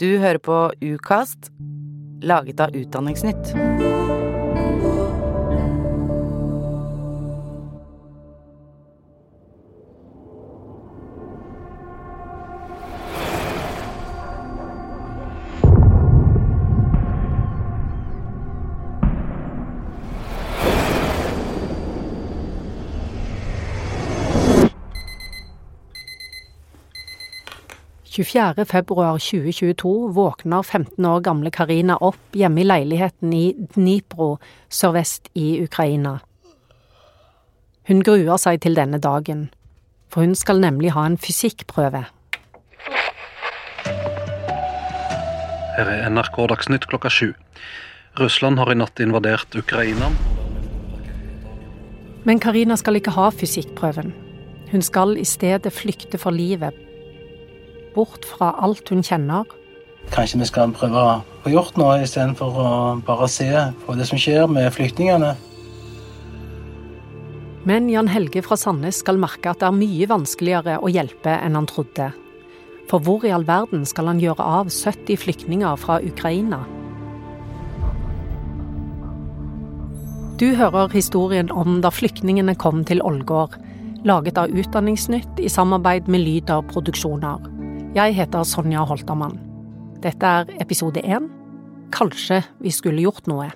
Du hører på Ukast, laget av Utdanningsnytt. 24. februar 2022 våkner 15 år gamle Karina opp hjemme i leiligheten i Dnipro sørvest i Ukraina. Hun gruer seg til denne dagen, for hun skal nemlig ha en fysikkprøve. Her er NRK Dagsnytt klokka sju. Russland har i natt invadert Ukraina. Men Karina skal ikke ha fysikkprøven. Hun skal i stedet flykte for livet bort fra alt hun kjenner. Kanskje vi skal prøve å få gjort noe istedenfor å bare se på det som skjer med flyktningene. Men Jan Helge fra Sandnes skal merke at det er mye vanskeligere å hjelpe enn han trodde. For hvor i all verden skal han gjøre av 70 flyktninger fra Ukraina? Du hører historien om da flyktningene kom til Ålgård, laget av Utdanningsnytt i samarbeid med Lyder Produksjoner. Jeg heter Sonja Holtermann. Dette er episode én. Kanskje vi skulle gjort noe.